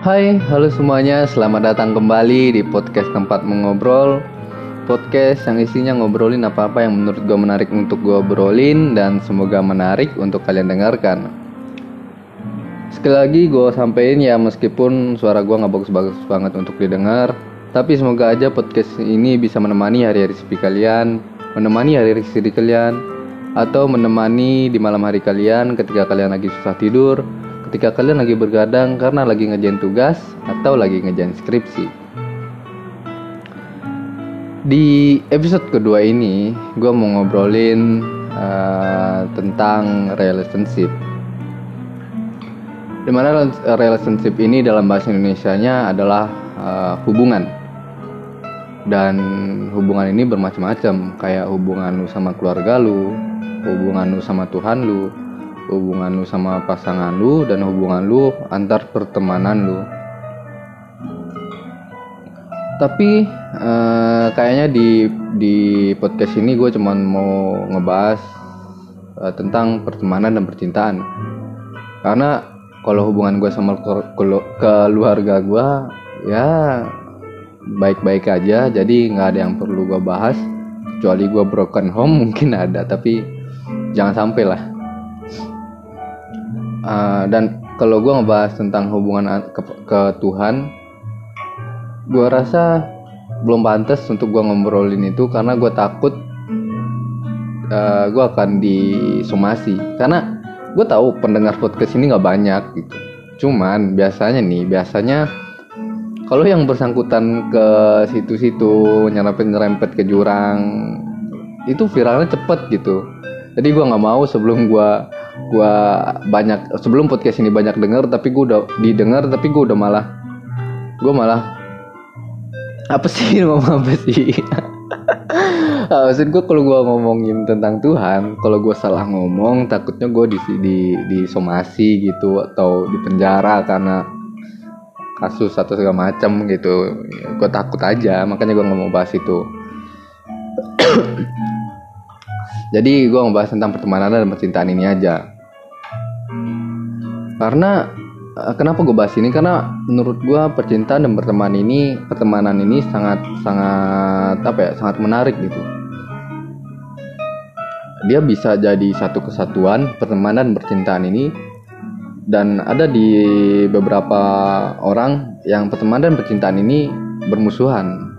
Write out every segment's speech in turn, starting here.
Hai, halo semuanya. Selamat datang kembali di podcast tempat mengobrol. Podcast yang isinya ngobrolin apa-apa yang menurut gue menarik untuk gue obrolin dan semoga menarik untuk kalian dengarkan. Sekali lagi gue sampein ya meskipun suara gue nggak bagus-bagus banget untuk didengar, tapi semoga aja podcast ini bisa menemani hari-hari sepi kalian, menemani hari-hari sedih kalian, atau menemani di malam hari kalian ketika kalian lagi susah tidur, ketika kalian lagi bergadang karena lagi ngejain tugas atau lagi ngejain skripsi. Di episode kedua ini, gue mau ngobrolin uh, tentang relationship. Di mana relationship ini dalam bahasa Indonesia-nya adalah uh, hubungan. Dan hubungan ini bermacam-macam, kayak hubungan lu sama keluarga lu, hubungan lu sama Tuhan lu, hubungan lu sama pasangan lu dan hubungan lu antar pertemanan lu. Tapi uh, kayaknya di di podcast ini gue cuman mau ngebahas uh, tentang pertemanan dan percintaan. Karena kalau hubungan gue sama keluarga gue ya baik-baik aja. Jadi nggak ada yang perlu gue bahas. Kecuali gue broken home mungkin ada. Tapi jangan sampai lah uh, dan kalau gue ngebahas tentang hubungan ke, ke Tuhan gue rasa belum pantas untuk gue ngobrolin itu karena gue takut uh, eh, gue akan disomasi. Karena gue tahu pendengar podcast ini nggak banyak gitu. Cuman biasanya nih biasanya kalau yang bersangkutan ke situ-situ nyerempet-nyerempet ke jurang itu viralnya cepet gitu. Jadi gue nggak mau sebelum gue gua banyak sebelum podcast ini banyak denger tapi gue udah didengar tapi gue udah malah gue malah apa sih ngomong apa sih? Nah, maksud gue kalau gue ngomongin tentang Tuhan kalau gue salah ngomong takutnya gue di di di somasi gitu atau di penjara karena kasus atau segala macam gitu. Gue takut aja makanya gue nggak mau bahas itu. Jadi gue ngebahas tentang pertemanan dan percintaan ini aja karena eh, kenapa gue bahas ini? Karena menurut gue percintaan dan pertemanan ini pertemanan ini sangat sangat apa ya sangat menarik gitu. Dia bisa jadi satu kesatuan pertemanan dan percintaan ini. Dan ada di beberapa orang yang pertemanan dan percintaan ini bermusuhan.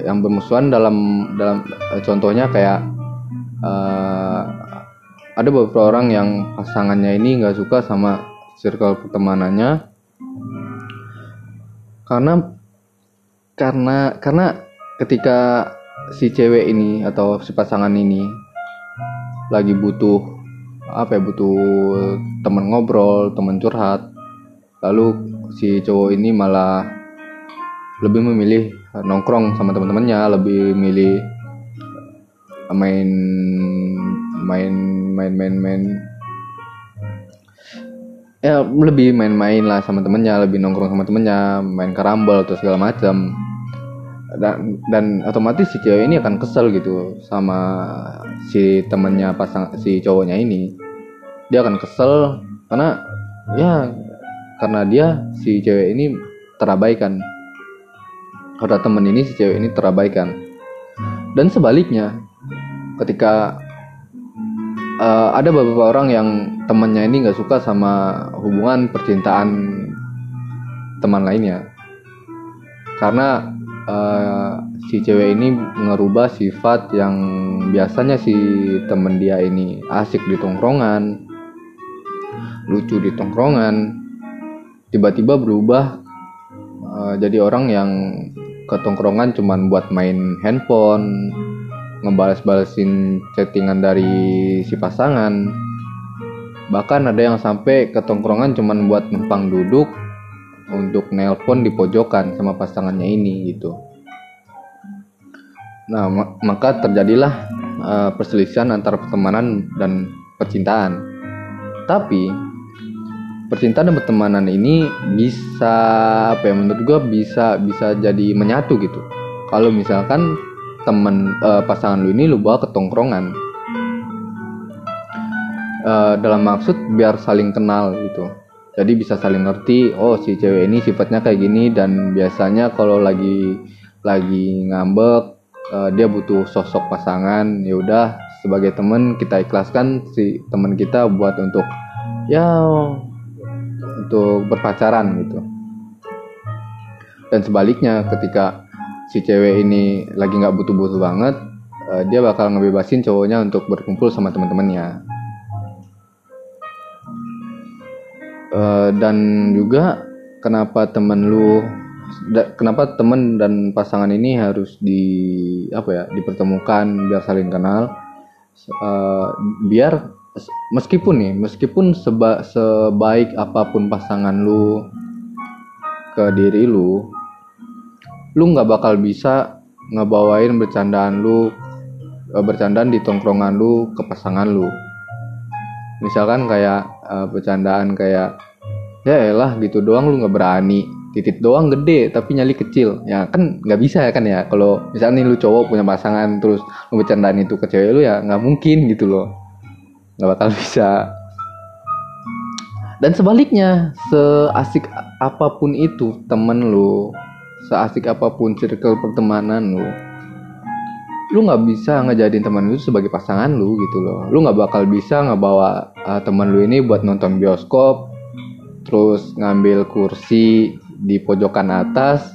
Yang bermusuhan dalam dalam eh, contohnya kayak uh, ada beberapa orang yang pasangannya ini nggak suka sama circle pertemanannya. Karena karena karena ketika si cewek ini atau si pasangan ini lagi butuh apa ya butuh teman ngobrol teman curhat lalu si cowok ini malah lebih memilih nongkrong sama teman-temannya lebih milih main main main main main. Ya lebih main-main lah sama temennya lebih nongkrong sama temennya main karambol atau segala macam. Dan dan otomatis si cewek ini akan kesel gitu sama si temennya pasang si cowoknya ini. Dia akan kesel karena ya karena dia si cewek ini terabaikan. Karena temen ini si cewek ini terabaikan. Dan sebaliknya ketika uh, ada beberapa orang yang temannya ini nggak suka sama hubungan percintaan teman lainnya. Karena uh, si cewek ini ngerubah sifat yang biasanya si temen dia ini asik di tongkrongan lucu di tongkrongan tiba-tiba berubah uh, jadi orang yang ke tongkrongan cuman buat main handphone ngebales-balesin chattingan dari si pasangan. Bahkan ada yang sampai ke tongkrongan cuman buat numpang duduk untuk nelpon di pojokan sama pasangannya ini gitu. Nah maka terjadilah uh, perselisihan antara pertemanan dan percintaan. Tapi percintaan dan pertemanan ini bisa apa ya menurut gue bisa bisa jadi menyatu gitu. Kalau misalkan temen uh, pasangan lu ini lu bawa ke tongkrongan. Uh, dalam maksud biar saling kenal gitu. Jadi bisa saling ngerti oh si cewek ini sifatnya kayak gini dan biasanya kalau lagi lagi ngambek uh, dia butuh sosok pasangan. Ya udah sebagai temen kita ikhlaskan si teman kita buat untuk ya untuk berpacaran gitu. Dan sebaliknya ketika si cewek ini lagi nggak butuh-butuh banget uh, dia bakal ngebebasin cowoknya untuk berkumpul sama teman-temannya. Uh, dan juga kenapa temen lu da, kenapa temen dan pasangan ini harus di apa ya dipertemukan biar saling kenal? Uh, biar meskipun nih meskipun seba, sebaik apa pun pasangan lu ke diri lu lu nggak bakal bisa ngebawain bercandaan lu uh, bercandaan di tongkrongan lu ke pasangan lu. Misalkan kayak uh, bercandaan kayak ya elah gitu doang lu nggak berani. Titik doang gede tapi nyali kecil. Ya kan nggak bisa ya kan ya kalau misalnya nih lu cowok punya pasangan terus lu bercandaan itu ke cewek lu ya nggak mungkin gitu loh. Nggak bakal bisa. Dan sebaliknya seasik apa pun itu temen lu seasik apa pun circle pertemanan lu lu nggak bisa ngejadiin teman lu sebagai pasangan lu gitu loh. Lu nggak bakal bisa ngebawa uh, teman lu ini buat nonton bioskop terus ngambil kursi di pojokan atas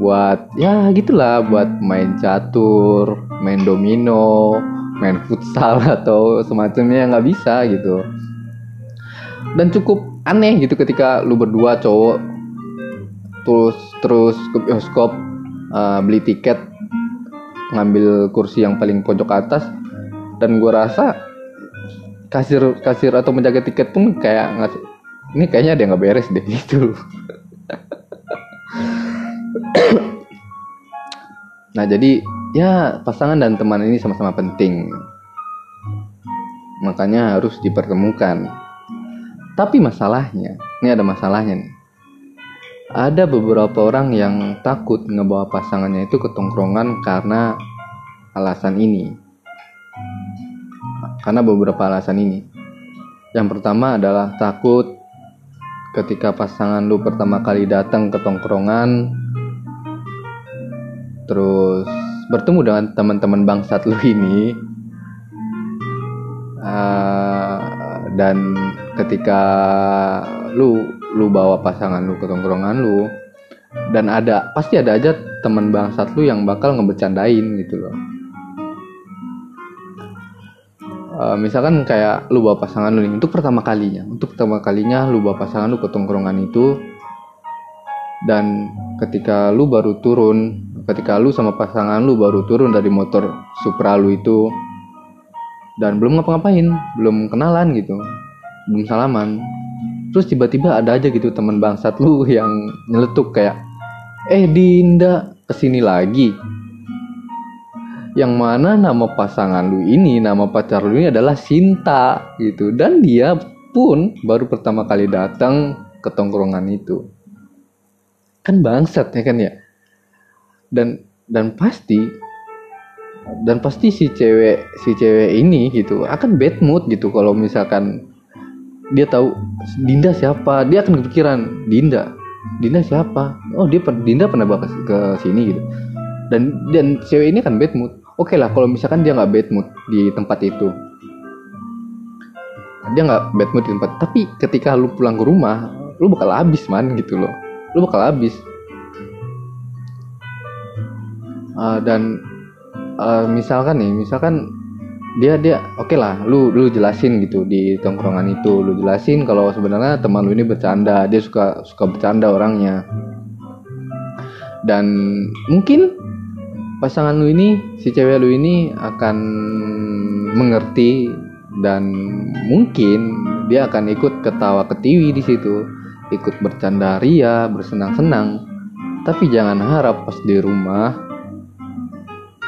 buat ya gitulah buat main catur main domino main futsal atau semacamnya nggak bisa gitu. Dan cukup aneh gitu ketika lu berdua cowok terus terus ke bioskop uh, beli tiket ngambil kursi yang paling pojok atas. Dan gue rasa kasir kasir atau menjaga tiket pun kayak ngasih ini kayaknya ada yang nggak beres deh gitu. Nah jadi ya pasangan dan teman ini sama-sama penting. Makanya harus dipertemukan. Tapi masalahnya ini ada masalahnya nih ada beberapa orang yang takut ngebawa pasangannya itu ke tongkrongan karena alasan ini. Karena beberapa alasan ini. Yang pertama adalah takut ketika pasangan lu pertama kali datang ke tongkrongan terus bertemu dengan teman-teman bangsat lu ini uh, dan ketika lu lu bawa pasangan lu ke tongkrongan lu dan ada pasti ada aja teman bangsat lu yang bakal ngebecandain gitu loh uh, misalkan kayak lu bawa pasangan lu nih untuk pertama kalinya untuk pertama kalinya lu bawa pasangan lu ke tongkrongan itu dan ketika lu baru turun ketika lu sama pasangan lu baru turun dari motor Supra lu itu dan belum ngapa-ngapain, belum kenalan gitu, belum salaman. Terus tiba-tiba ada aja gitu teman bangsat lu yang nyeletuk kayak, eh Dinda ke sini lagi. Yang mana nama pasangan lu ini, nama pacar lu ini adalah Sinta gitu. Dan dia pun baru pertama kali datang ke tongkrongan itu. Kan bangsat ya kan ya dan dan pasti dan pasti si cewek si cewek ini gitu akan bad mood gitu kalau misalkan dia tahu Dinda siapa? Dia akan kepikiran Dinda. Dinda siapa? Oh dia Dinda pernah bawa ke sini gitu. Dan dan cewek ini kan bad mood. Oke okay lah kalau misalkan dia nggak bad mood di tempat itu. Dia nggak bad mood di tempat tapi ketika lu pulang ke rumah lu bakal habis man gitu loh. Lu bakal habis. Uh, dan uh, misalkan nih misalkan dia dia oke okay lah lu lu jelasin gitu di tongkrongan itu. Lu jelasin kalau sebenarnya teman lu ini bercanda dia suka suka bercanda orangnya. Dan mungkin pasangan lu ini si cewek lu ini akan mengerti dan mungkin dia akan ikut ketawa ketiwi di situ ikut bercanda ria bersenang-senang. Tapi jangan harap pas di rumah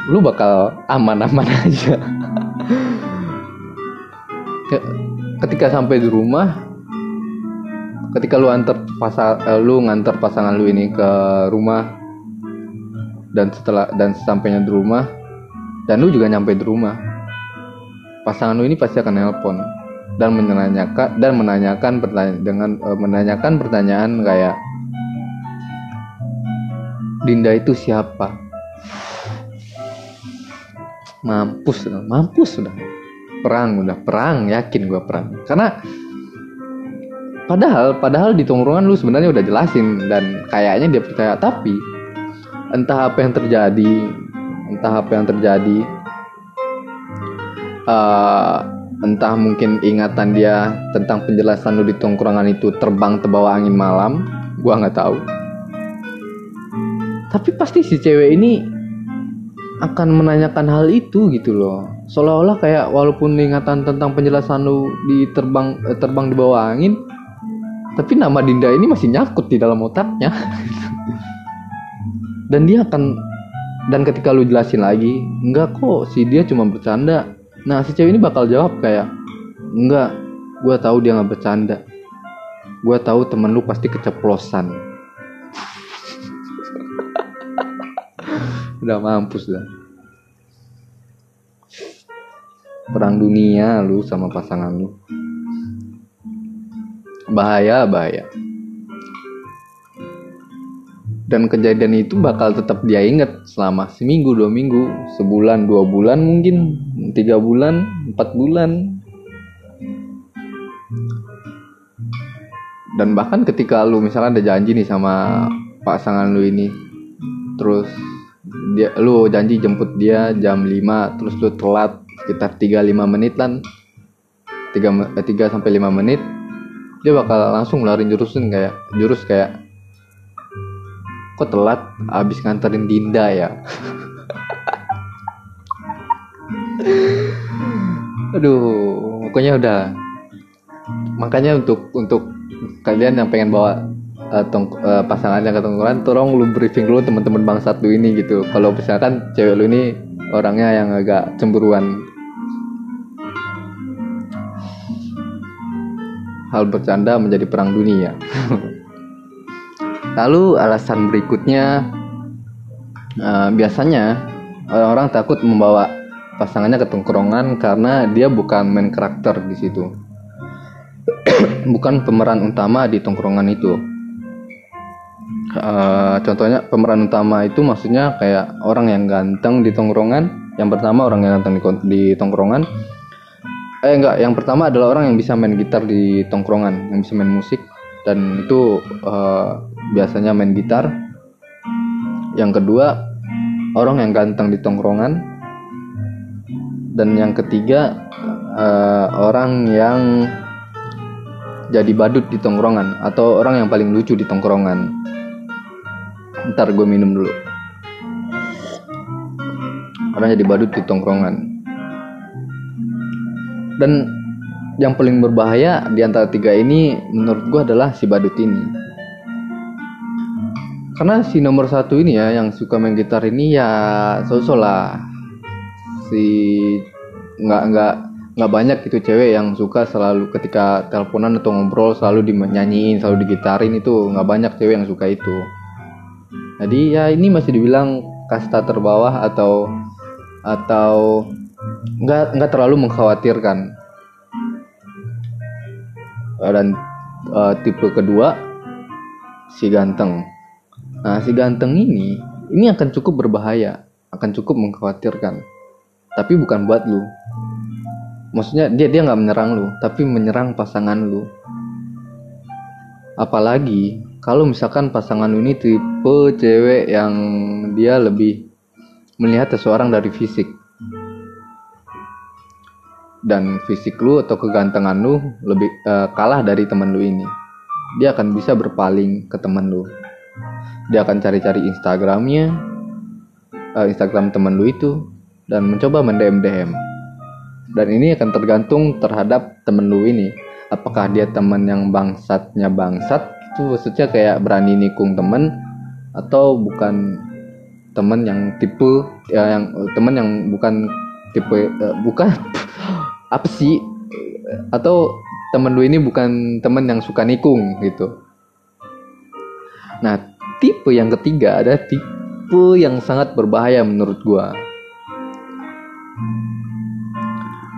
lu bakal aman-aman aja ketika sampai di rumah ketika lu antar pasal eh, lu ngantar pasangan lu ini ke rumah dan setelah dan sampainya di rumah dan lu juga nyampe di rumah pasangan lu ini pasti akan nelpon dan menanyakan dan menanyakan pertanyaan dengan uh, menanyakan pertanyaan kayak Dinda itu siapa? Mampus mampus sudah perang udah perang yakin gue perang. Karena padahal padahal di tongkrongan lu sebenarnya udah jelasin dan kayaknya dia percaya. Tapi entah apa yang terjadi entah apa yang terjadi uh, entah mungkin ingatan dia tentang penjelasan lu di tongkrongan itu terbang terbawa angin malam gua nggak tahu. Tapi pasti si cewek ini akan menanyakan hal itu gitu loh seolah-olah kayak walaupun ingatan tentang penjelasan lu di terbang eh, terbang di bawah angin tapi nama Dinda ini masih nyakut di dalam otaknya dan dia akan dan ketika lu jelasin lagi enggak kok si dia cuma bercanda Nah si cewek ini bakal jawab kayak enggak, gue tahu dia nggak bercanda. Gue tahu temen lu pasti keceplosan. Udah mampus dah. Perang dunia lu sama pasangan lu. Bahaya, bahaya dan kejadian itu bakal tetap dia inget selama seminggu dua minggu sebulan dua bulan mungkin tiga bulan empat bulan dan bahkan ketika lu misalnya ada janji nih sama pasangan lu ini terus dia lu janji jemput dia jam 5 terus lu telat sekitar 3-5 menitan 3 3 sampai 5 menit dia bakal langsung ngeluarin jurusin kayak jurus kayak kok telat? Abis nganterin Dinda ya? Aduh pokoknya udah. Makanya untuk untuk kalian yang pengen bawa uh, tong, uh, pasangannya ke tongkrongan tolong lu briefing dulu teman-teman bangsat lu ini gitu kalau misalkan cewek lu ini orangnya yang agak cemburuan hal bercanda menjadi perang dunia Lalu alasan berikutnya uh, biasanya orang-orang takut membawa pasangannya ke tongkrongan karena dia bukan main karakter di situ. bukan pemeran utama di tongkrongan itu. Uh, contohnya pemeran utama itu maksudnya kayak orang yang ganteng di tongkrongan. Yang pertama orang yang ganteng di, di tongkrongan. Eh enggak, yang pertama adalah orang yang bisa main gitar di tongkrongan, yang bisa main musik dan itu uh, biasanya main gitar yang kedua orang yang ganteng di tongkrongan dan yang ketiga uh, orang yang jadi badut di tongkrongan atau orang yang paling lucu di tongkrongan. Ntar gue minum dulu. Orang jadi badut di tongkrongan. Dan yang paling berbahaya di antara tiga ini menurut gue adalah si badut ini. Karena si nomor satu ini ya yang suka main gitar ini ya sosok lah. Si nggak nggak nggak banyak gitu cewek yang suka selalu ketika teleponan atau ngobrol selalu dinyanyiin selalu digitarin itu nggak banyak cewek yang suka itu jadi ya ini masih dibilang kasta terbawah atau atau nggak nggak terlalu mengkhawatirkan dan uh, tipe kedua si ganteng Nah, si ganteng ini, ini akan cukup berbahaya, akan cukup mengkhawatirkan. Tapi bukan buat lu. Maksudnya dia dia nggak menyerang lu, tapi menyerang pasangan lu. Apalagi kalau misalkan pasangan lu ini tipe cewek yang dia lebih melihat seseorang dari fisik. Dan fisik lu atau kegantengan lu lebih uh, kalah dari teman lu ini. Dia akan bisa berpaling ke teman lu dia akan cari-cari Instagramnya uh, Instagram temen lu itu dan mencoba mendm DM dan ini akan tergantung terhadap temen lu ini. Apakah dia temen yang bangsatnya bangsat itu maksudnya kayak berani nikung temen atau bukan temen yang tipe ya, yang temen yang bukan tipe uh, bukan? Apa sih? Atau temen lu ini bukan temen yang suka nikung gitu. Nah tipe yang ketiga ada tipe yang sangat berbahaya menurut gua.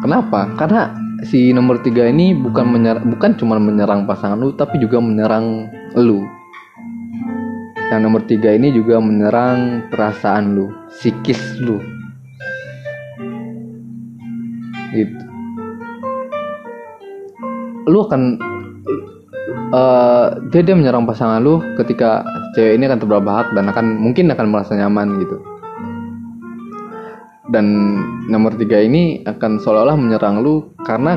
Kenapa? Karena si nomor tiga ini bukan menyerang bukan cuma menyerang pasangan lu tapi juga menyerang lu. Yang nomor tiga ini juga menyerang perasaan lu psikis lu. Gitu. Lu akan uh, dia dia menyerang pasangan lu ketika cewek ini akan terbahak dan akan mungkin akan merasa nyaman gitu dan nomor tiga ini akan seolah-olah menyerang lu karena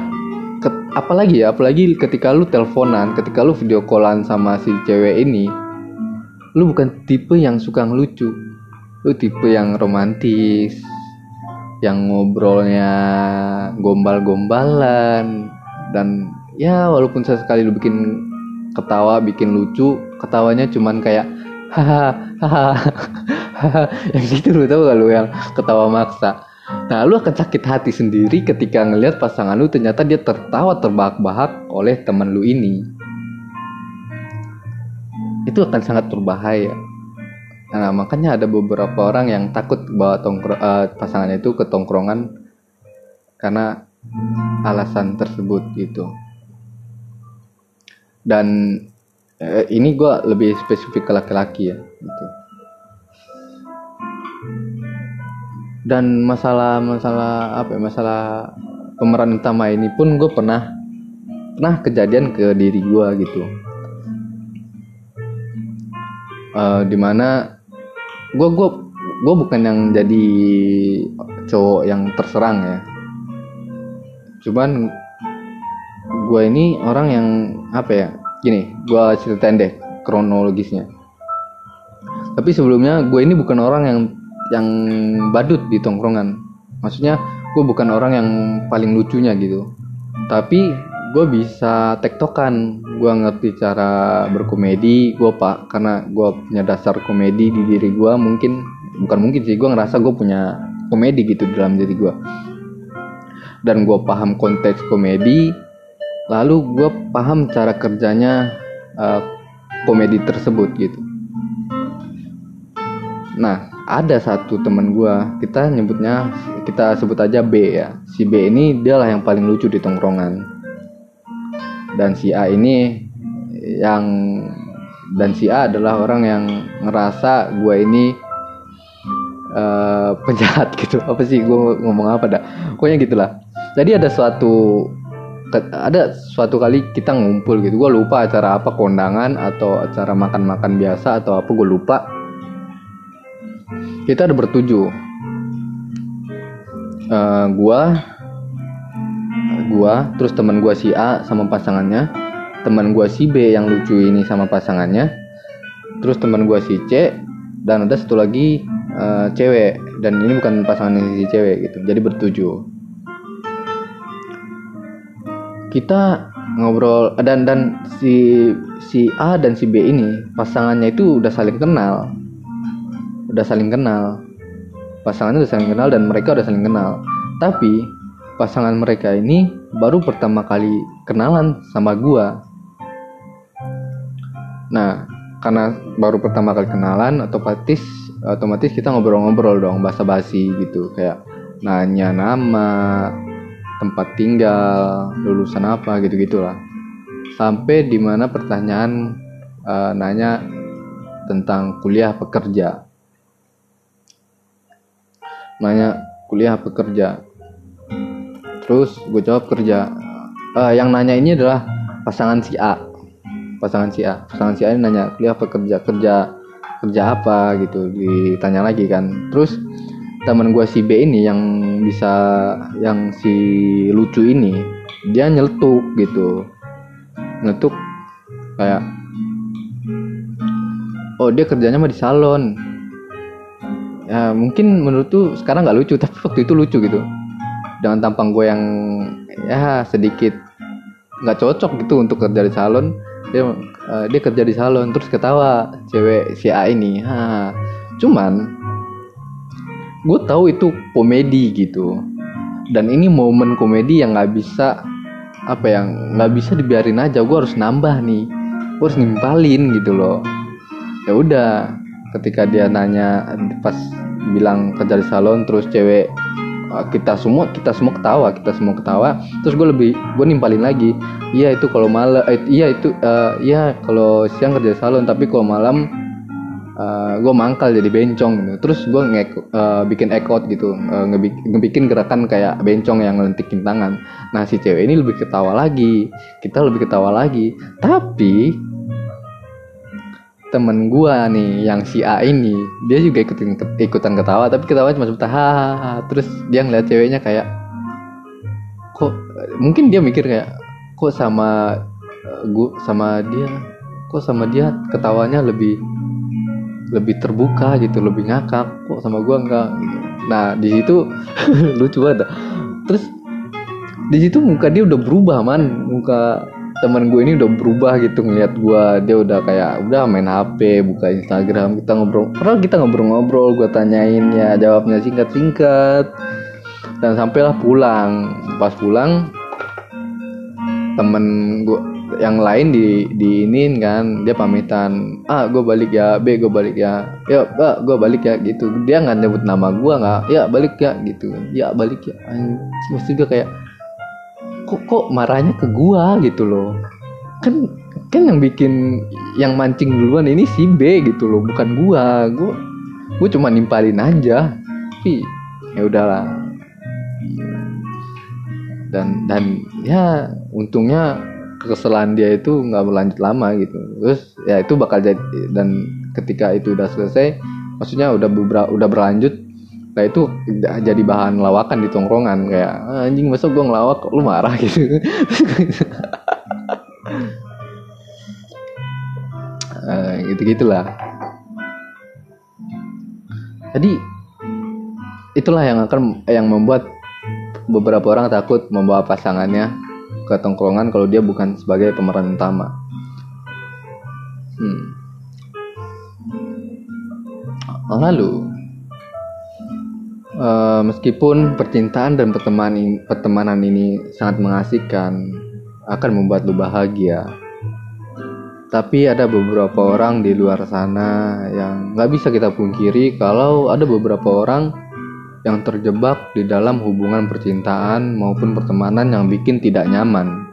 ke, apalagi ya apalagi ketika lu teleponan ketika lu video callan sama si cewek ini lu bukan tipe yang suka ngelucu. Lu tipe yang romantis yang ngobrolnya gombal-gombalan dan ya walaupun sesekali lu bikin ketawa bikin lucu ketawanya cuman kayak haha haha yang gitu lu tau gak lu yang? Ketawa maksa. Nah lu akan sakit hati sendiri ketika ngelihat pasangan lu ternyata dia tertawa terbahak-bahak oleh teman lu ini. Itu akan sangat berbahaya. Nah makanya ada beberapa orang yang takut bawa tongkro uh, pasangannya itu ke tongkrongan karena alasan tersebut gitu. Dan eh, ini gue lebih spesifik ke laki-laki ya gitu. Dan masalah masalah apa ya, masalah pemeran utama ini pun gue pernah pernah kejadian ke diri gue gitu. Uh, di mana gue gue gue bukan yang jadi cowok yang terserang ya. Cuman gue ini orang yang apa ya gini gue ceritain deh kronologisnya. Tapi sebelumnya gue ini bukan orang yang yang badut di tongkrongan. Maksudnya gue bukan orang yang paling lucunya gitu. Tapi gue bisa tektokan. Gue ngerti cara berkomedi gue pak. Karena gue punya dasar komedi di diri gue mungkin bukan mungkin sih gue ngerasa gue punya komedi gitu dalam diri gue dan gue paham konteks komedi lalu gue paham cara kerjanya uh, komedi tersebut gitu. Nah ada satu teman gue kita nyebutnya kita sebut aja B ya. Si B ini dialah yang paling lucu di tongkrongan. Dan si A ini yang dan si A adalah orang yang ngerasa gue ini uh, penjahat gitu. Apa sih gue ngomong apa dah? Pokoknya gitulah. Jadi ada suatu ada suatu kali kita ngumpul gitu gue lupa acara apa kondangan atau acara makan-makan biasa atau apa gue lupa. Kita ada bertujuh. Uh, gue gua terus teman gua si A sama pasangannya teman gua si B yang lucu ini sama pasangannya terus teman gua si C dan ada satu lagi uh, cewek dan ini bukan pasangan si cewek gitu. Jadi bertujuh kita ngobrol dan dan si si A dan si B ini pasangannya itu udah saling kenal. Udah saling kenal. Pasangannya udah saling kenal dan mereka udah saling kenal. Tapi pasangan mereka ini baru pertama kali kenalan sama gua. Nah karena baru pertama kali kenalan otomatis otomatis kita ngobrol-ngobrol dong basa-basi gitu. Kayak nanya nama tempat tinggal, lulusan apa gitu-gitulah. Sampai di mana pertanyaan uh, nanya tentang kuliah pekerja. Nanya kuliah pekerja. Terus gue jawab kerja. Uh, yang nanya ini adalah pasangan si A. Pasangan si A. Pasangan si A ini nanya kuliah pekerja kerja kerja apa gitu ditanya lagi kan terus teman gue si B ini yang bisa yang si lucu ini dia nyeletuk gitu. Nyeletuk kayak oh dia kerjanya mah di salon. Ya mungkin menurut tuh sekarang nggak lucu tapi waktu itu lucu gitu. Dengan tampang gue yang ya sedikit nggak cocok gitu untuk kerja di salon dia uh, dia kerja di salon terus ketawa cewek si A ini. Ha. Cuman gue tahu itu komedi gitu. Dan ini momen komedi yang nggak bisa apa yang nggak bisa dibiarin aja. Gue harus nambah nih. Gue harus nimpalin gitu loh. Ya udah ketika dia nanya pas bilang kerja di salon terus cewek uh, kita semua kita semua ketawa kita semua ketawa. Terus gue lebih gue nimpalin lagi iya itu kalau malam eh, iya itu uh, kalau siang kerja salon tapi kalau malam uh, gue mangkal jadi bencong gitu. Terus gue nge uh, bikin ekot gitu. Uh, ngebik ngebikin gerakan kayak bencong yang ngelentikin tangan. Nah si cewek ini lebih ketawa lagi. Kita lebih ketawa lagi. Tapi temen gua nih yang si A ini dia juga ikutin ikutan ketawa. Tapi ketawa cuma sebentar terus dia ngeliat ceweknya kayak kok mungkin dia mikir kayak kok sama uh, sama dia kok sama dia ketawanya lebih lebih terbuka gitu lebih ngakak kok sama gua enggak? Nah di situ lucu banget. Terus di situ muka dia udah berubah man. Muka teman gue ini udah berubah gitu ngeliat gue dia udah kayak udah main HP buka Instagram kita ngobrol. Pernah kita ngobrol-ngobrol gue tanyain ya jawabnya singkat-singkat. Dan sampailah pulang. Pas pulang temen gue yang lain di di ini kan. Dia pamitan ah gue balik ya. B gue balik ya. Ya pak gue balik ya gitu. Dia nggak nyebut nama gue nggak ya balik ya gitu ya balik ya. Maksud gue kayak kok kok marahnya ke gua? gitu loh. Kan kan yang bikin yang mancing duluan ini si B gitu loh bukan gua. Gua gua cuma nimpalin aja. Tapi ya udahlah. Dan dan ya untungnya kekesalan dia itu nggak berlanjut lama gitu. Terus ya itu bakal jadi dan ketika itu udah selesai maksudnya udah beberapa udah berlanjut nah itu jadi bahan lawakan di tongkrongan. Kayak ah, anjing masa gue ngelawak lu marah? gitu. Uh, gitu gitulah jadi itulah yang akan yang membuat beberapa orang takut membawa pasangannya ke tongkrongan kalau dia bukan sebagai pemeran utama hmm. lalu uh, meskipun percintaan dan pertemanan pertemanan ini sangat mengasihkan akan membuat lu bahagia tapi ada beberapa orang di luar sana yang nggak bisa kita pungkiri kalau ada beberapa orang yang terjebak di dalam hubungan percintaan maupun pertemanan yang bikin tidak nyaman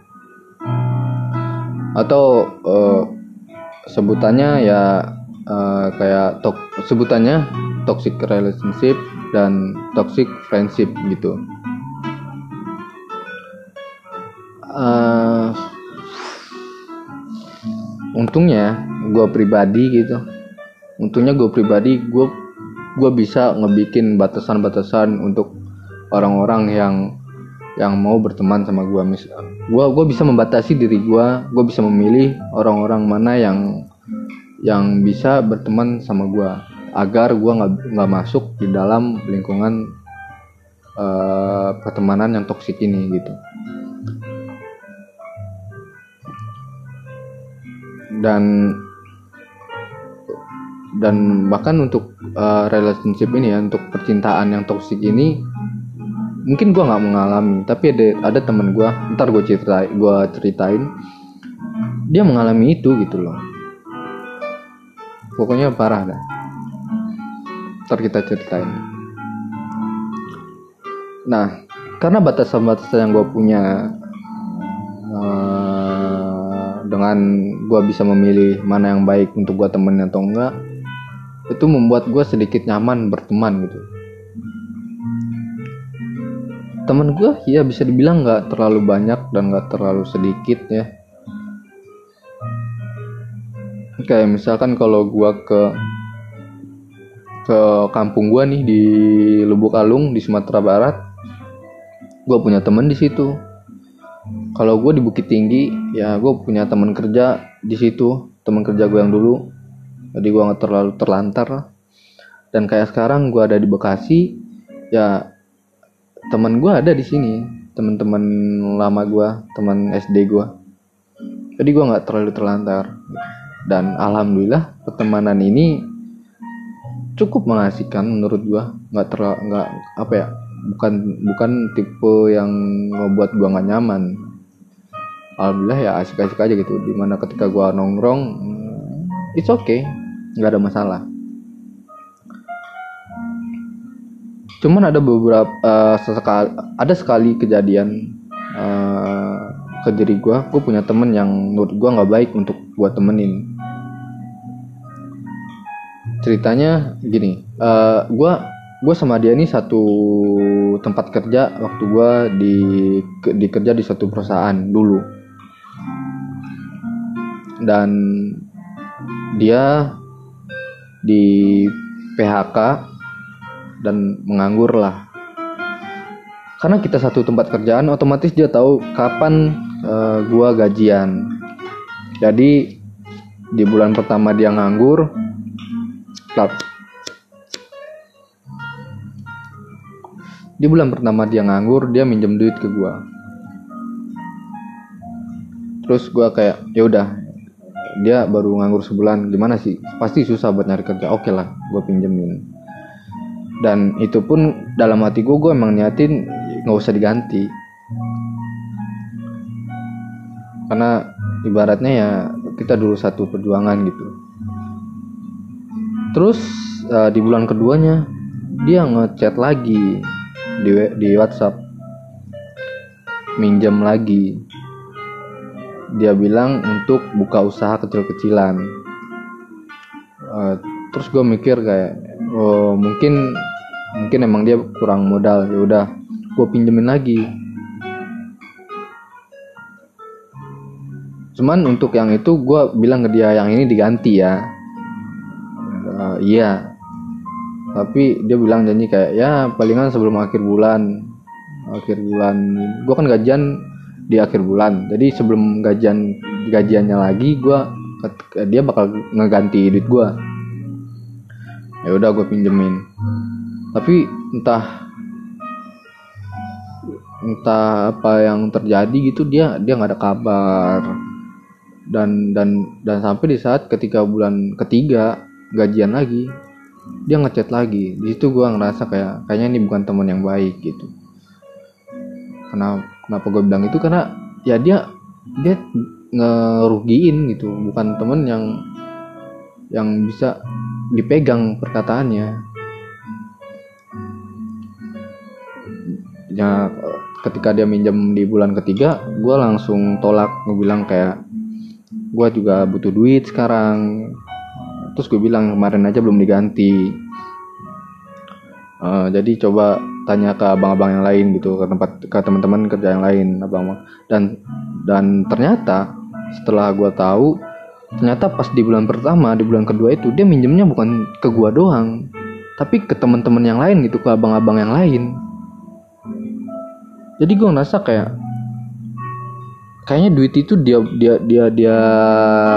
atau uh, sebutannya ya uh, kayak tok sebutannya toxic relationship dan toxic friendship gitu. Uh, untungnya gue pribadi gitu, untungnya gue pribadi gue gue bisa ngebikin batasan-batasan untuk orang-orang yang yang mau berteman sama gue misal gue gue bisa membatasi diri gue gue bisa memilih orang-orang mana yang yang bisa berteman sama gue agar gue nggak nggak masuk di dalam lingkungan uh, pertemanan yang toksik ini gitu. Dan dan bahkan untuk uh, relationship ini ya untuk percintaan yang toksik ini mungkin gue nggak mengalami. Tapi ada ada teman gue ntar gue ceritain gue ceritain dia mengalami itu gitu loh. Pokoknya parah dah. Ntar kita ceritain. Nah karena batasan-batasan yang gue punya uh, dengan gue bisa memilih mana yang baik untuk gue temen atau enggak itu membuat gue sedikit nyaman berteman gitu. Temen gue ya bisa dibilang nggak terlalu banyak dan nggak terlalu sedikit ya. Kayak misalkan kalau gue ke ke kampung gua nih di Lubuk Alung di Sumatera Barat gua punya temen di situ. Kalau gue di Bukit Tinggi ya gue punya teman kerja di situ teman kerja gue yang dulu jadi gue nggak terlalu terlantar dan kayak sekarang gue ada di Bekasi ya teman gue ada di sini. Teman-teman lama gue teman SD gue jadi gue nggak terlalu terlantar. Dan alhamdulillah pertemanan ini cukup mengasihkan menurut gua. Nggak terlalu nggak apa ya bukan bukan tipe yang ngebuat gua nggak nyaman. Alhamdulillah ya asik-asik aja gitu. Di mana ketika gua nongkrong hmm, it's okay nggak ada masalah. Cuman ada beberapa uh, sesekali ada sekali kejadian uh, ke diri gue gue punya temen yang menurut gue nggak baik untuk gue temenin. Ceritanya gini uh, gue gue sama dia ini satu tempat kerja waktu gue di di kerja di satu perusahaan dulu. Dan dia di PHK dan menganggur lah karena kita satu tempat kerjaan otomatis dia tahu kapan uh, gua gajian. Jadi di bulan pertama dia nganggur di bulan pertama dia nganggur dia minjem duit ke gua. Terus gua kayak ya udah dia baru nganggur sebulan. Gimana sih? Pasti susah buat nyari kerja. Oke lah gua pinjemin. Dan itu pun dalam hati gue gue emang niatin nggak usah diganti. Karena ibaratnya ya kita dulu satu perjuangan gitu. Terus uh, di bulan keduanya dia ngechat lagi di di WhatsApp. Minjam lagi dia bilang untuk buka usaha kecil-kecilan. Uh, terus gue mikir kayak oh mungkin mungkin emang dia kurang modal ya udah gue pinjemin lagi. Cuman untuk yang itu gue bilang ke dia yang ini diganti ya. Uh, iya. Tapi dia bilang janji kayak ya palingan sebelum akhir bulan akhir bulan gue kan gajian di akhir bulan. Jadi sebelum gajian gajiannya lagi gue dia bakal ngeganti duit gue ya udah gue pinjemin. Tapi entah entah apa yang terjadi gitu dia dia nggak ada kabar. Dan dan dan sampai di saat ketika bulan ketiga gajian lagi dia ngechat lagi. Di situ gue ngerasa kayak kayaknya ini bukan teman yang baik gitu kenapa kenapa gue bilang itu? Karena ya dia dia ngerugiin gitu. Bukan temen yang yang bisa dipegang perkataannya. Ya ketika dia minjem di bulan ketiga gue langsung tolak. Gue bilang kayak gue juga butuh duit sekarang. Terus gue bilang kemarin aja belum diganti uh, jadi coba tanya ke abang-abang yang lain gitu ke tempat ke teman-teman kerja yang lain abang dan dan ternyata setelah gue tahu ternyata pas di bulan pertama di bulan kedua itu dia minjemnya bukan ke gua doang tapi ke teman-teman yang lain gitu ke abang-abang yang lain. Jadi gua ngerasa kayak kayaknya duit itu dia dia dia dia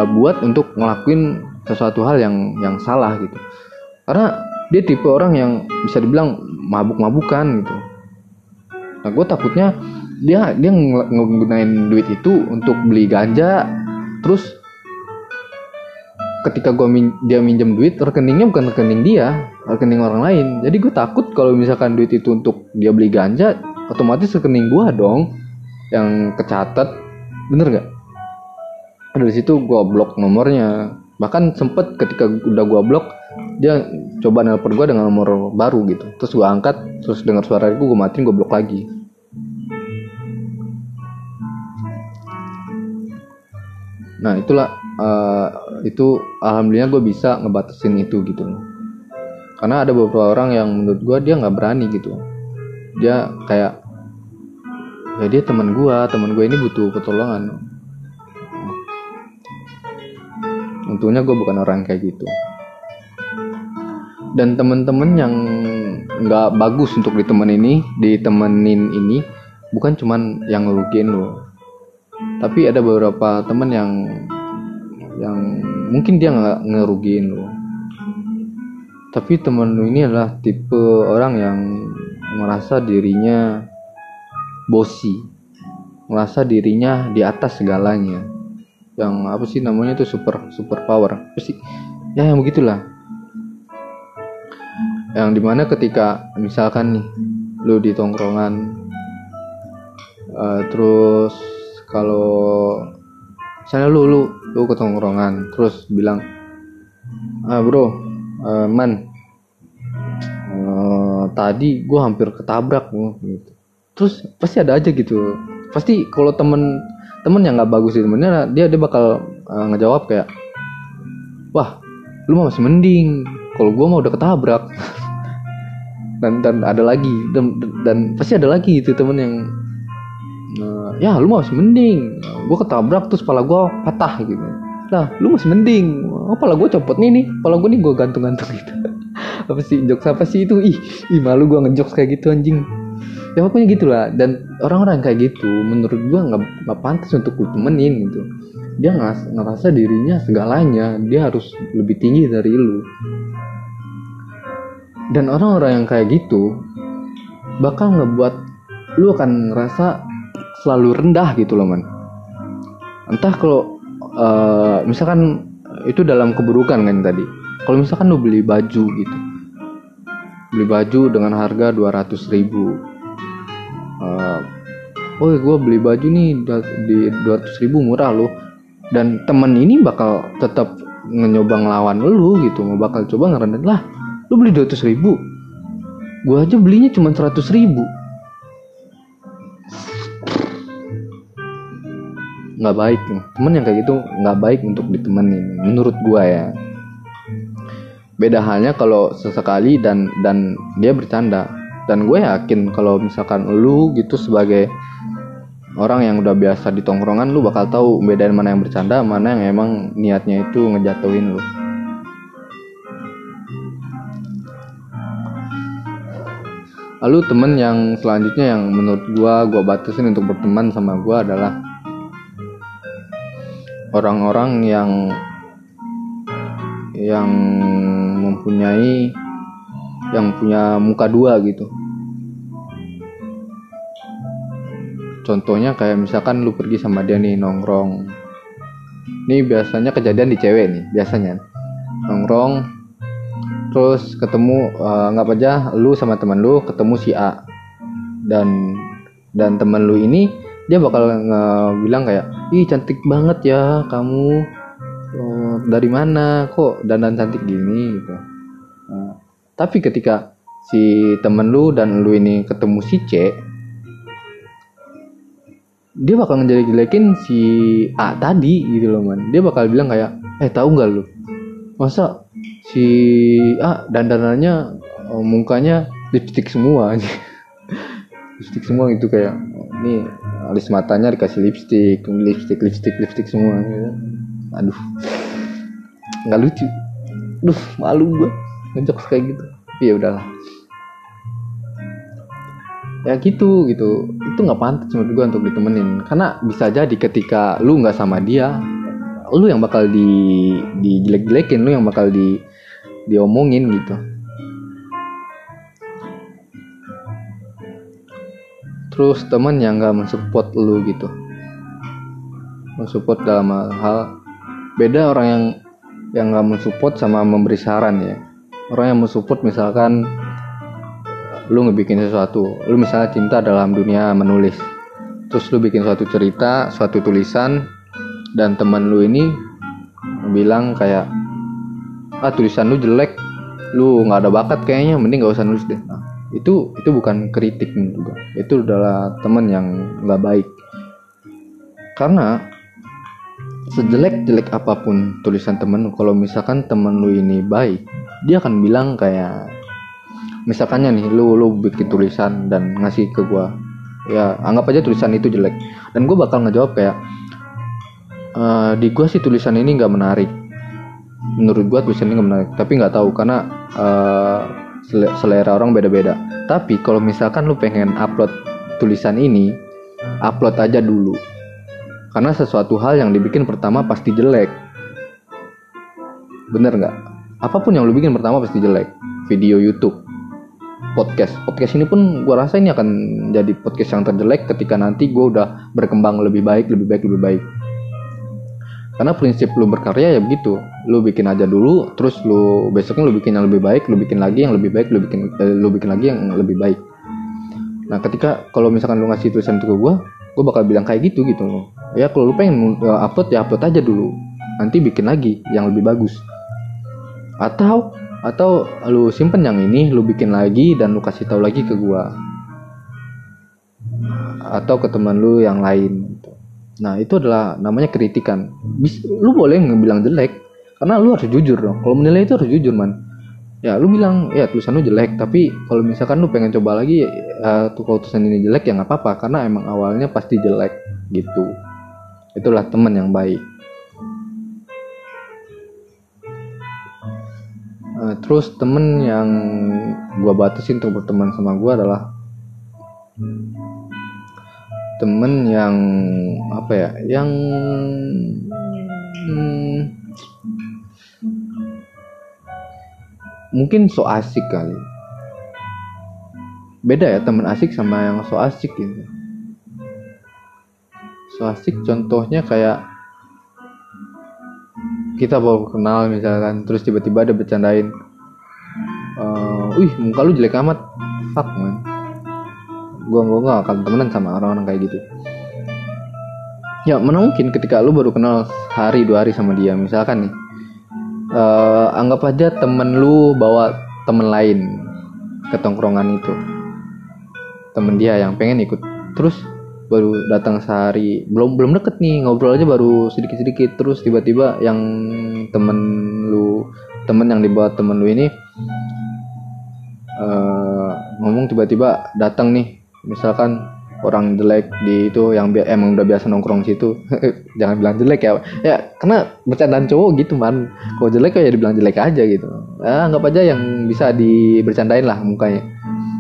buat untuk ngelakuin sesuatu hal yang yang salah gitu. Karena dia tipe orang yang bisa dibilang mabuk-mabukan gitu. Nah gue takutnya dia dia nggunain duit itu untuk beli ganja terus ketika gua min dia minjem duit rekeningnya bukan rekening dia rekening orang lain. Jadi gue takut kalau misalkan duit itu untuk dia beli ganja otomatis rekening gua dong yang kecatat. Bener gak dari situ gua blok nomornya. Bahkan sempet ketika udah gua blok dia coba nelpon gua dengan nomor baru gitu. Terus gua angkat terus dengar suara itu gua matiin gua blok lagi. Nah itulah uh, itu alhamdulillah gue bisa ngebatasin itu gitu. Karena ada beberapa orang yang menurut gue dia nggak berani gitu. Dia kayak ya dia teman gue teman gue ini butuh pertolongan. Untungnya gue bukan orang kayak gitu dan temen-temen yang nggak bagus untuk ditemenin ini ditemenin ini bukan cuman yang ngerugiin lo tapi ada beberapa temen yang yang mungkin dia nggak ngerugiin lo tapi temen lu ini adalah tipe orang yang merasa dirinya bosi merasa dirinya di atas segalanya. Yang apa sih namanya itu super super power. Apa sih? Ya yang begitulah yang di mana ketika misalkan nih lu di tongkrongan uh, terus kalau misalnya lu lu lu ke tongkrongan terus bilang ah bro uh, man uh, tadi gue hampir ketabrak gitu. Terus pasti ada aja gitu. Pasti kalau temen temen yang nggak bagus itu temennya dia dia bakal uh, ngejawab kayak wah lu masih mending kalau gue mah udah ketabrak. Dan dan ada lagi. Dan, dan pasti ada lagi itu temen yang uh, ya lu mah masih mending. Gue ketabrak terus kepala gue patah gitu. Lah lu masih mending. Oh, kepala gue copot nih nih. Kepala gue nih gue gantung-gantung gitu. Apa sih jokes apa sih itu? Ih ih malu gue ngejokes kayak gitu anjing. Ya pokoknya gitulah. Dan orang-orang kayak gitu menurut gue nggak nggak pantas untuk lu temenin gitu. Dia ngerasa dirinya segalanya. Dia harus lebih tinggi dari lu dan orang-orang yang kayak gitu bakal ngebuat lu akan ngerasa selalu rendah gitu loh man. Entah kalau uh, misalkan itu dalam keburukan kan tadi. Kalau misalkan lu beli baju gitu. Beli baju dengan harga 200 ribu. Uh, oh gue beli baju nih di 200 ribu murah loh. Dan temen ini bakal tetap nyoba ngelawan lu gitu mau bakal coba ngerendahin lah lu beli 200 ribu? Gue aja belinya cuma 100 ribu. Nggak baik temen yang kayak gitu nggak baik untuk ditemenin menurut gue ya. Beda halnya kalau sesekali dan dan dia bercanda. Dan gue yakin kalau misalkan lu gitu sebagai orang yang udah biasa di tongkrongan lu bakal tahu bedain mana yang bercanda mana yang emang niatnya itu ngejatuhin lu lalu temen yang selanjutnya yang menurut gua gua batasin untuk berteman sama gua adalah orang-orang yang yang mempunyai yang punya muka dua gitu. Contohnya kayak misalkan lu pergi sama dia nih nongkrong. Ini biasanya kejadian di cewek nih biasanya. Nongkrong terus ketemu uh, nggak aja lu sama teman lu ketemu si A. Dan dan teman lu ini dia bakal bilang kayak ih cantik banget ya kamu. Oh, dari mana? Kok dandan cantik gini? Gitu. Nah, tapi ketika si temen lu dan lu ini ketemu si C dia bakal ngejelek-jelekin si A tadi gitu loh man. Dia bakal bilang kayak eh tahu nggak lu? Masa si A dandanannya oh, mukanya lipstick semua lipstick semua itu kayak ini alis matanya dikasih lipstick lipstick lipstick lipstick semua gitu. aduh. Nggak lucu. Duh malu gua. Ngejok kayak gitu. Ya udahlah. Ya gitu gitu. Itu nggak pantas menurut gue untuk ditemenin. Karena bisa jadi ketika lu nggak sama dia lu yang bakal di di jelek-jelekin lu yang bakal di diomongin gitu. Terus temen yang nggak mensupport lu gitu. Mensupport dalam hal beda orang yang yang nggak mensupport sama memberi saran ya. Orang yang mensupport misalkan lu ngebikin sesuatu lu misalnya cinta dalam dunia menulis. Terus lu bikin suatu cerita suatu tulisan dan teman lu ini bilang kayak ah tulisan lu jelek. Lu nggak ada bakat kayaknya mending gak usah nulis deh. Nah, itu itu bukan kritik juga itu adalah teman yang nggak baik. Karena sejelek jelek apa pun tulisan temen lu kalau misalkan temen lu ini baik dia akan bilang kayak misalkannya nih lu lu bikin tulisan dan ngasih ke gua ya anggap aja tulisan itu jelek. Dan gue bakal ngejawab kayak e, di gua sih tulisan ini nggak menarik menurut gua tulisan ini nggak menarik. Tapi nggak tahu karena uh, selera orang beda-beda. Tapi kalau misalkan lu pengen upload tulisan ini upload aja dulu. Karena sesuatu hal yang dibikin pertama pasti jelek. Bener nggak? Apa pun yang lu bikin pertama pasti jelek. Video YouTube podcast. Podcast ini pun gue rasa ini akan jadi podcast yang terjelek ketika nanti gue udah berkembang lebih baik lebih baik lebih baik karena prinsip lu berkarya ya begitu. Lu bikin aja dulu terus lu besoknya lu bikin yang lebih baik lu bikin lagi yang lebih baik lu bikin eh, lu bikin lagi yang lebih baik. Nah ketika kalau misalkan lu ngasih tulisan itu ke gue gue bakal bilang kayak gitu gitu. Loh ya kalau lu pengen upload ya upload aja dulu. Nanti bikin lagi yang lebih bagus. Atau atau lu simpen yang ini lu bikin lagi dan lu kasih tahu lagi ke gua. Atau ke teman lu yang lain. Nah itu adalah namanya kritikan. Lu boleh ngebilang jelek karena lu harus jujur dong. Kalau menilai itu harus jujur man. Ya lu bilang ya tulisan lu jelek tapi kalau misalkan lu pengen coba lagi uh, tuh kalau tulisan ini jelek ya nggak apa-apa karena emang awalnya pasti jelek gitu. Itulah teman yang baik. Uh, terus temen yang gua batasin untuk berteman sama gua adalah temen yang apa ya yang hmm, mungkin so asik kali. Beda ya teman asik sama yang so asik gitu. So asik contohnya kayak kita baru kenal misalkan terus tiba-tiba ada bercandain uh, wih muka lu jelek amat. Fuck man gua gua gak akan temenan sama orang-orang kayak gitu. Ya mana mungkin ketika lu baru kenal hari dua hari sama dia misalkan nih uh, anggap aja temen lu bawa temen lain ke tongkrongan itu. Temen dia yang pengen ikut. Terus baru datang sehari belum belum deket nih ngobrol aja baru sedikit sedikit terus tiba-tiba yang temen lu temen yang dibawa temen lu ini uh, ngomong tiba-tiba datang nih misalkan orang jelek di itu yang bi emang udah biasa nongkrong situ jangan bilang jelek ya ya karena bercandaan cowok gitu man. Kalau jelek ya dibilang jelek aja gitu. Ya, anggap aja yang bisa dibercandain lah mukanya.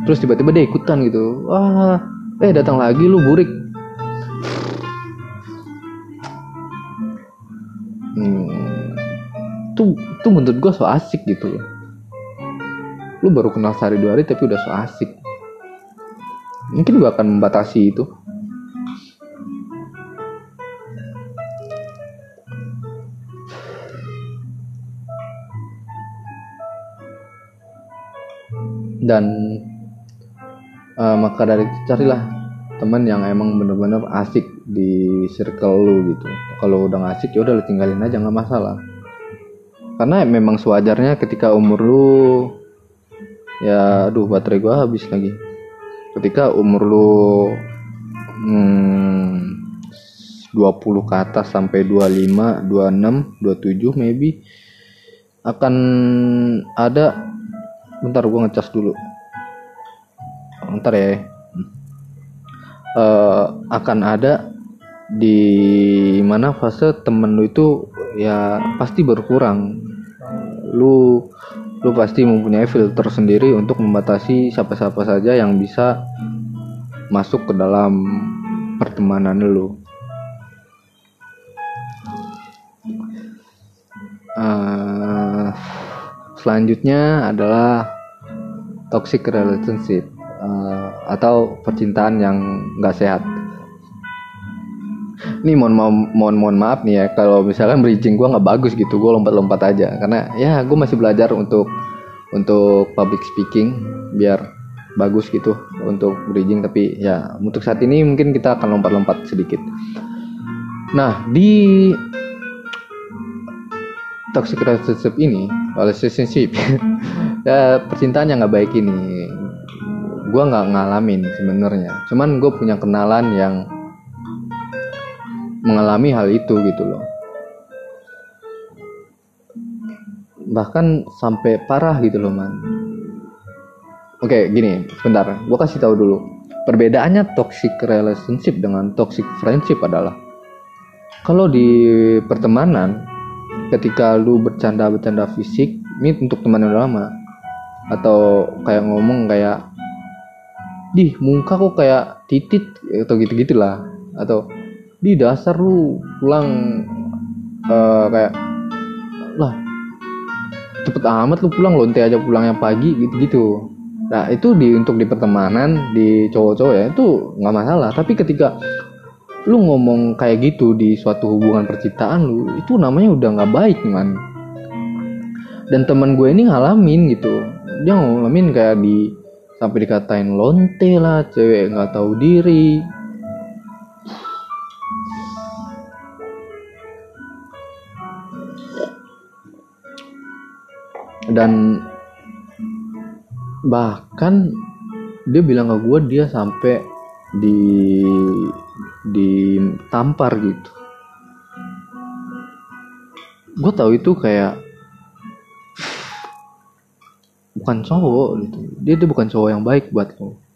Terus tiba-tiba dia ikutan gitu wah eh datang lagi lu burik. Hmm, tuh tuh menurut gua so asik gitu. Lu baru kenal sehari dua hari tapi udah so asik mungkin gue akan membatasi itu. Dan uh, maka dari itu carilah teman yang emang bener-bener asik di circle lu gitu. Kalau udah gak asik ya udah lu tinggalin aja nggak masalah. Karena memang sewajarnya ketika umur lu ya aduh baterai gua habis lagi ketika umur lu hmm, 20 ke atas sampai 25, 26, 27 maybe akan ada bentar gua ngecas dulu. Bentar ya. Uh, akan ada di mana fase temen lu itu ya pasti berkurang. Lu lu pasti mempunyai filter sendiri untuk membatasi siapa-siapa saja yang bisa masuk ke dalam pertemanan lu. Uh, selanjutnya adalah toxic relationship uh, atau percintaan yang gak sehat ini mohon mohon mohon maaf nih ya. Kalau misalkan bridging gue nggak bagus gitu gue lompat-lompat aja. Karena ya gue masih belajar untuk untuk public speaking biar bagus gitu untuk bridging. Tapi ya untuk saat ini mungkin kita akan lompat-lompat sedikit. Nah di toxic relationship ini relationship ya percintaan yang nggak baik ini gue nggak ngalamin sebenarnya. Cuman gue punya kenalan yang mengalami hal itu gitu loh. Bahkan sampai parah gitu loh man. Oke gini sebentar. Gue kasih tahu dulu. Perbedaannya toxic relationship dengan toxic friendship adalah kalau di pertemanan ketika lu bercanda-bercanda fisik ini untuk teman yang lama atau kayak ngomong kayak di muka kok kayak titit atau gitu gitulah atau di dasar lu pulang uh, kayak lah cepet amat lu pulang lonte aja pulangnya pagi gitu gitu nah itu di untuk di pertemanan di cowok-cowok ya itu nggak masalah. Tapi ketika lu ngomong kayak gitu di suatu hubungan percintaan lu itu namanya udah nggak baik man. Dan teman gue ini ngalamin gitu. Dia ngalamin kayak di sampai dikatain lonte lah cewek nggak tahu diri dan bahkan dia bilang ke gue dia sampai di ditampar gitu. Gue tahu itu kayak bukan cowok gitu. Dia tuh bukan cowok yang baik buat lo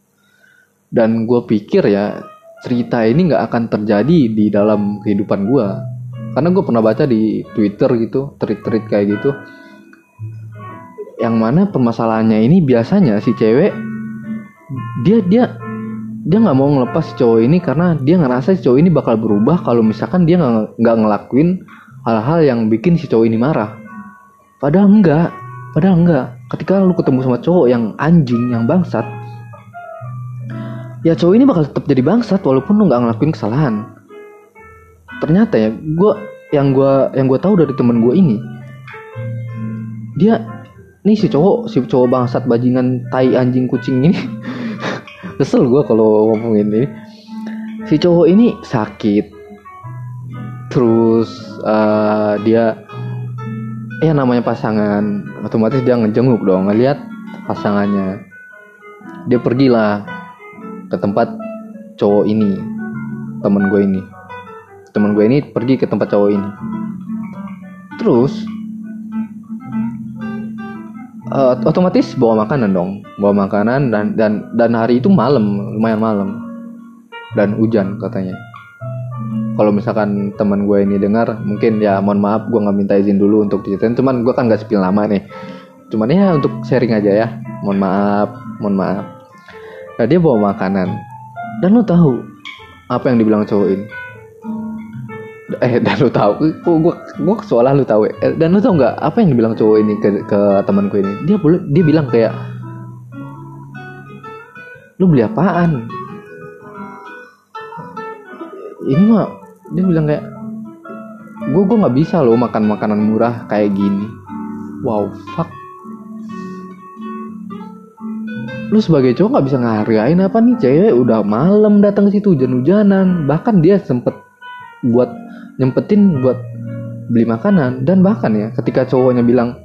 dan gue pikir ya cerita ini nggak akan terjadi di dalam kehidupan gue karena gue pernah baca di twitter gitu tweet-tweet kayak gitu yang mana permasalahannya ini biasanya si cewek dia dia dia nggak mau ngelepas si cowok ini karena dia ngerasa si cowok ini bakal berubah kalau misalkan dia nggak ngelakuin hal-hal yang bikin si cowok ini marah. Padahal enggak padahal enggak. Ketika lu ketemu sama cowok yang anjing yang bangsat ya cowok ini bakal tetap jadi bangsat walaupun lu nggak ngelakuin kesalahan. Ternyata ya gue yang gue yang gue tahu dari temen gue ini dia nih si cowok si cowok bangsat bajingan tai anjing kucing ini. Kesel gue kalau ngomong ini. Si cowok ini sakit. Terus uh, dia ya namanya pasangan. Otomatis dia ngejenguk dong ngeliat pasangannya. Dia pergilah ke tempat cowok ini temen gue ini. Temen gue ini pergi ke tempat cowok ini. Terus uh, otomatis bawa makanan dong. Bawa makanan dan dan dan hari itu malam lumayan malam. Dan hujan katanya. Kalau misalkan teman gue ini dengar mungkin ya mohon maaf gue nggak minta izin dulu untuk diceritain. Cuman gue kan nggak sepil lama nih. Cuman ya untuk sharing aja ya. Mohon maaf mohon maaf. Nah dia bawa makanan. Dan lo tahu apa yang dibilang cowok ini eh dan lu tahu. Gue gue gue seolah lu tahu eh, dan lu tahu nggak apa yang dibilang cowok ini ke ke temanku ini? Dia boleh dia bilang kayak lu beli apaan? Ini mah dia bilang kayak gue gue nggak bisa loh makan makanan murah kayak gini. Wow fuck. Lu sebagai cowok nggak bisa ngargain apa nih cewek? Udah malam datang ke situ hujan-hujanan. Bahkan dia sempet buat nyempetin buat beli makanan. Dan bahkan ya ketika cowoknya bilang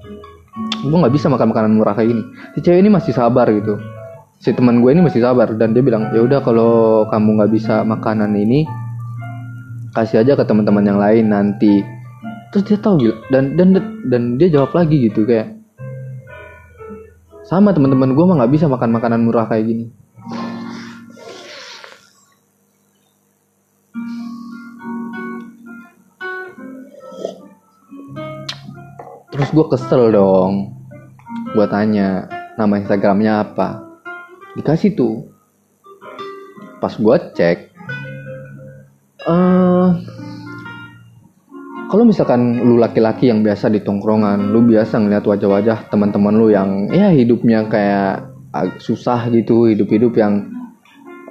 gue nggak bisa makan makanan murah kayak gini. Si cewek ini masih sabar gitu. Si teman gue ini masih sabar dan dia bilang ya udah kalau kamu nggak bisa makanan ini kasih aja ke teman-teman yang lain nanti. Terus dia tahu gila dan dan dan dia jawab lagi gitu kayak sama teman-teman gue mah nggak bisa makan makanan murah kayak gini terus gue kesel dong. Gue tanya nama instagramnya apa? Dikasih tuh. Pas gue cek uh, kalau misalkan lu laki-laki yang biasa di tongkrongan lu biasa ngeliat wajah-wajah teman-teman lu yang ya hidupnya kayak susah gitu hidup-hidup yang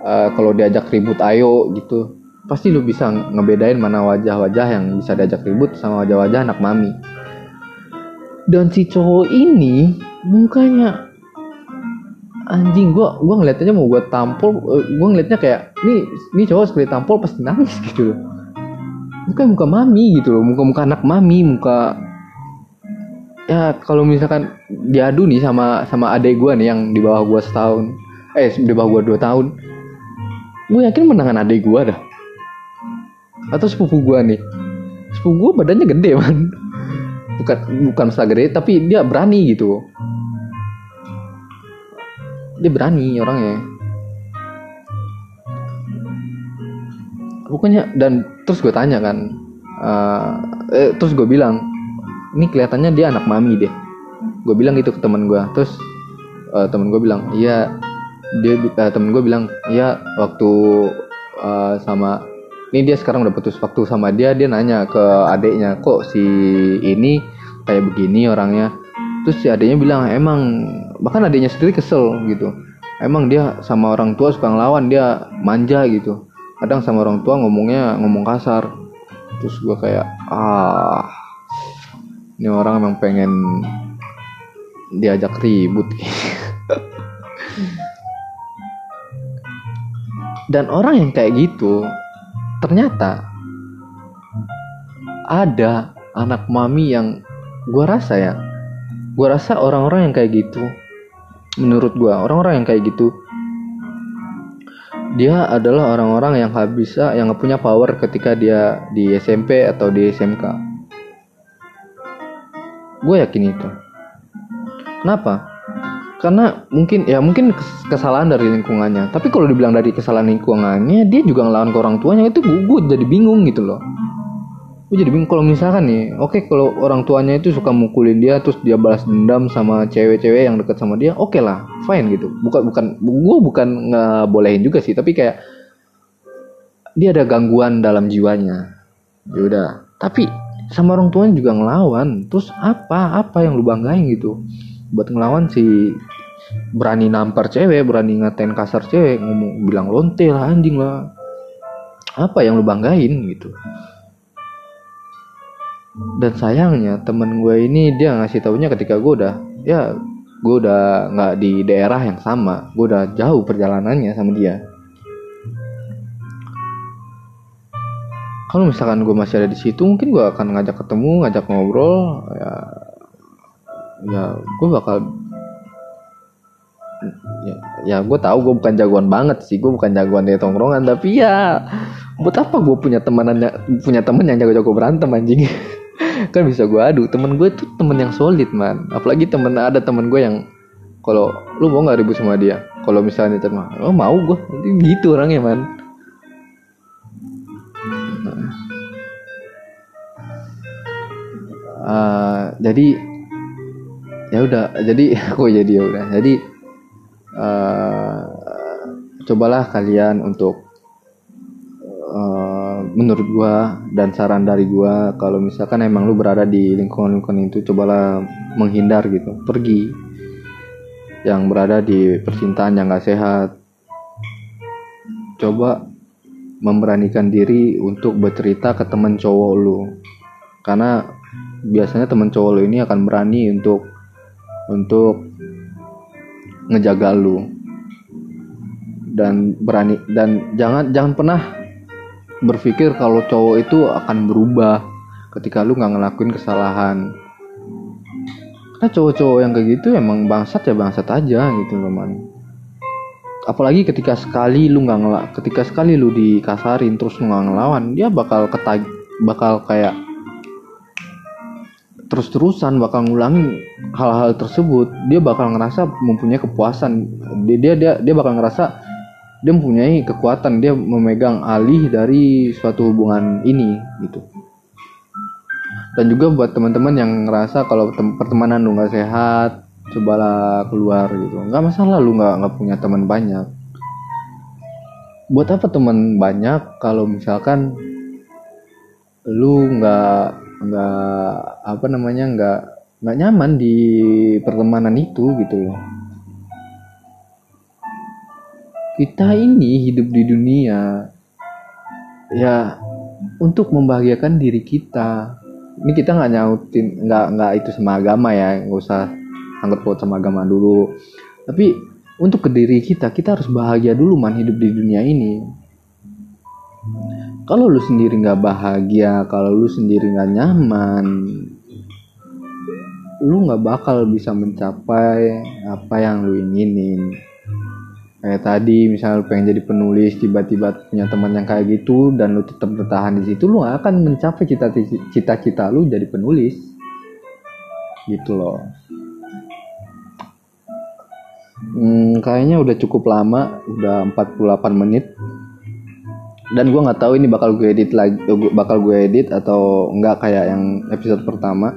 uh, kalau diajak ribut ayo gitu. Pasti lu bisa ngebedain mana wajah-wajah yang bisa diajak ribut sama wajah-wajah anak mami dan si cowok ini mukanya anjing gua gua ngeliatnya mau gua tampol eh, gua ngeliatnya kayak nih nih cowok sekali tampol pasti nangis gitu loh. Muka muka mami gitu loh muka muka anak mami muka ya kalau misalkan diadu nih sama sama adik gua nih yang di bawah gua setahun eh di bawah gua dua tahun gue yakin menangan adik gua dah. Atau sepupu gua nih. Sepupu gua badannya gede man bukan bukan masalah gede tapi dia berani gitu. Dia berani orangnya. Pokoknya dan terus gue tanya kan uh, eh, terus gue bilang ini kelihatannya dia anak mami deh. Gue bilang gitu ke teman gue terus uh, temen gue bilang iya dia uh, temen gue bilang iya waktu uh, sama ini dia sekarang udah putus waktu sama dia dia nanya ke adiknya kok si ini kayak begini orangnya? Terus si adiknya bilang emang bahkan adiknya sendiri kesel gitu. Emang dia sama orang tua suka ngelawan dia manja gitu. Kadang sama orang tua ngomongnya ngomong kasar. Terus gue kayak ah ini orang emang pengen diajak ribut. Dan orang yang kayak gitu ternyata ada anak mami yang gue rasa ya gue rasa orang-orang yang kayak gitu menurut gue orang-orang yang kayak gitu dia adalah orang-orang yang nggak bisa yang nggak punya power ketika dia di SMP atau di SMK gue yakin itu. Kenapa karena mungkin ya mungkin kesalahan dari lingkungannya. Tapi kalau dibilang dari kesalahan lingkungannya dia juga ngelawan ke orang tuanya itu gue jadi bingung gitu loh. Gue jadi bingung. Kalau misalkan nih oke okay, kalau orang tuanya itu suka mukulin dia terus dia balas dendam sama cewek-cewek yang dekat sama dia oke okay lah fine gitu. Bukan bukan gue bukan ngebolehin juga sih tapi kayak dia ada gangguan dalam jiwanya. Ya udah. Tapi sama orang tuanya juga ngelawan. Terus apa? Apa yang lu banggain gitu buat ngelawan si berani nampar cewek berani ngatain kasar cewek ngomong bilang lonte lah anjing lah. Apa yang lu banggain gitu. Dan sayangnya temen gue ini dia ngasih taunya ketika gue udah ya gue udah nggak di daerah yang sama. Gue udah jauh perjalanannya sama dia. Kalau misalkan gue masih ada di situ mungkin gue akan ngajak ketemu ngajak ngobrol ya ya gue bakal ya, ya gue tahu gue bukan jagoan banget sih gue bukan jagoan di tongkrongan tapi ya buat apa gue punya teman punya temen yang jago-jago berantem anjing? Kan bisa gue adu temen gue tuh temen yang solid man. Apalagi temen ada temen gue yang kalau lu mau nggak ribut sama dia? Kalau misalnya terima oh mau gue gitu orangnya man. Uh, jadi ya udah jadi aku jadi ya udah. Jadi uh, cobalah kalian untuk uh, menurut gua dan saran dari gua kalau misalkan emang lu berada di lingkungan-lingkungan itu cobalah menghindar gitu. Pergi. Yang berada di percintaan yang gak sehat. Coba memberanikan diri untuk bercerita ke temen cowok lu. Karena biasanya temen cowok lu ini akan berani untuk untuk ngejaga lu. Dan berani dan jangan jangan pernah berpikir kalau cowok itu akan berubah ketika lu nggak ngelakuin kesalahan. Karena cowok-cowok yang kayak gitu emang bangsat ya bangsat aja gitu loh man. Apalagi ketika sekali lu nggak ngelak ketika sekali lu dikasarin terus lu nggak ngelawan dia bakal ketag bakal kayak terus-terusan bakal ngulangi hal-hal tersebut dia bakal ngerasa mempunyai kepuasan. Dia dia dia, dia bakal ngerasa dia mempunyai kekuatan dia memegang alih dari suatu hubungan ini gitu. Dan juga buat teman-teman yang ngerasa kalau pertemanan lu nggak sehat cobalah keluar gitu. Nggak masalah lu nggak nggak punya teman banyak. Buat apa teman banyak kalau misalkan lu nggak nggak apa namanya nggak nggak nyaman di pertemanan itu gitu loh. Kita ini hidup di dunia ya untuk membahagiakan diri kita. Ini kita nggak nyautin nggak nggak itu sama agama ya nggak usah anggap paut sama agama dulu. Tapi untuk ke diri kita kita harus bahagia dulu man hidup di dunia ini kalau lu sendiri nggak bahagia kalau lu sendiri nggak nyaman lu nggak bakal bisa mencapai apa yang lu inginin. Kayak tadi misalnya lu pengen jadi penulis tiba-tiba punya teman yang kayak gitu dan lu tetap bertahan di situ lu gak akan mencapai cita-cita lu jadi penulis. Gitu loh. Hmm, kayaknya udah cukup lama udah 48 menit dan gue nggak tahu ini bakal gue edit lagi bakal gue edit atau enggak kayak yang episode pertama.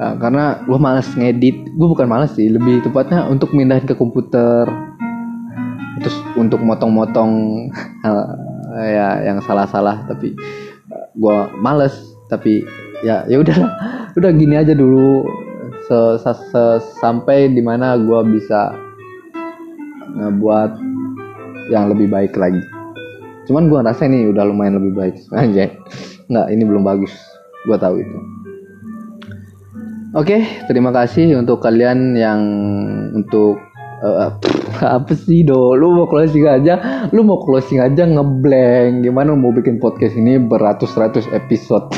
Uh, karena gue males ngedit. Gue bukan males sih lebih tepatnya untuk mindahin ke komputer. Terus untuk motong-motong ya yang salah-salah tapi gue males. Tapi ya ya udah udah gini aja dulu. Se, se sampai di mana gue bisa ngebuat yang lebih baik lagi cuman gue rasa ini udah lumayan lebih baik. Aja nggak ini belum bagus. Gue tahu itu. Oke, okay, terima kasih untuk kalian yang untuk uh, apa sih do? Lu mau closing aja? Lu mau closing aja ngeblank gimana mau bikin podcast ini beratus-ratus episode?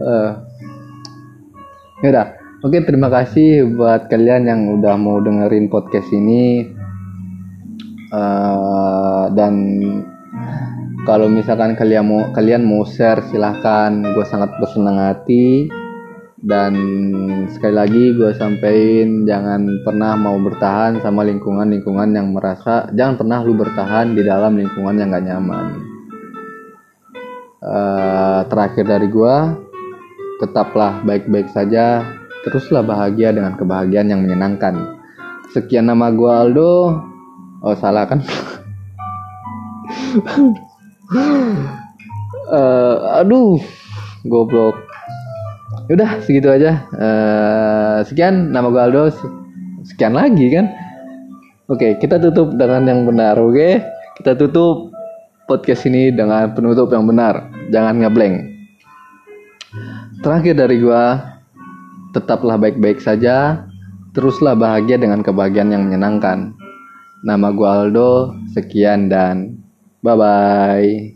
Uh, Yaudah, oke terima kasih buat kalian yang udah mau dengerin podcast ini. Uh, dan kalau misalkan kalian mau kalian mau share silahkan, gue sangat bersenang hati. Dan sekali lagi gue sampaikan jangan pernah mau bertahan sama lingkungan-lingkungan yang merasa jangan pernah lu bertahan di dalam lingkungan yang gak nyaman. Uh, terakhir dari gue, tetaplah baik-baik saja, teruslah bahagia dengan kebahagiaan yang menyenangkan. Sekian nama gue Aldo. Oh salah kan? uh, aduh, goblok. Udah segitu aja. Uh, sekian nama gue Aldo. Sekian lagi kan? Oke, kita tutup dengan yang benar. Oke, kita tutup podcast ini dengan penutup yang benar. Jangan ngeblank. Terakhir dari gua, tetaplah baik-baik saja, teruslah bahagia dengan kebahagiaan yang menyenangkan. Nama gua Aldo, sekian dan bye-bye.